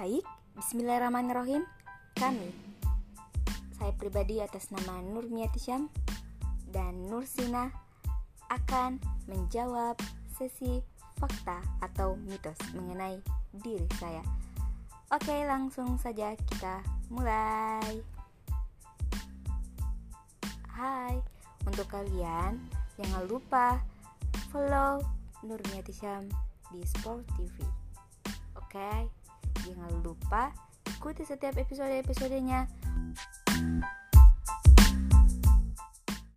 Baik, bismillahirrahmanirrahim. Kami, saya pribadi atas nama Nur Miati Syam dan Nur Sina akan menjawab sesi fakta atau mitos mengenai diri saya. Oke, langsung saja kita mulai. Hai, untuk kalian jangan lupa follow Nur Miati Syam di Sport TV. Oke, jangan lupa ikuti setiap episode-episodenya.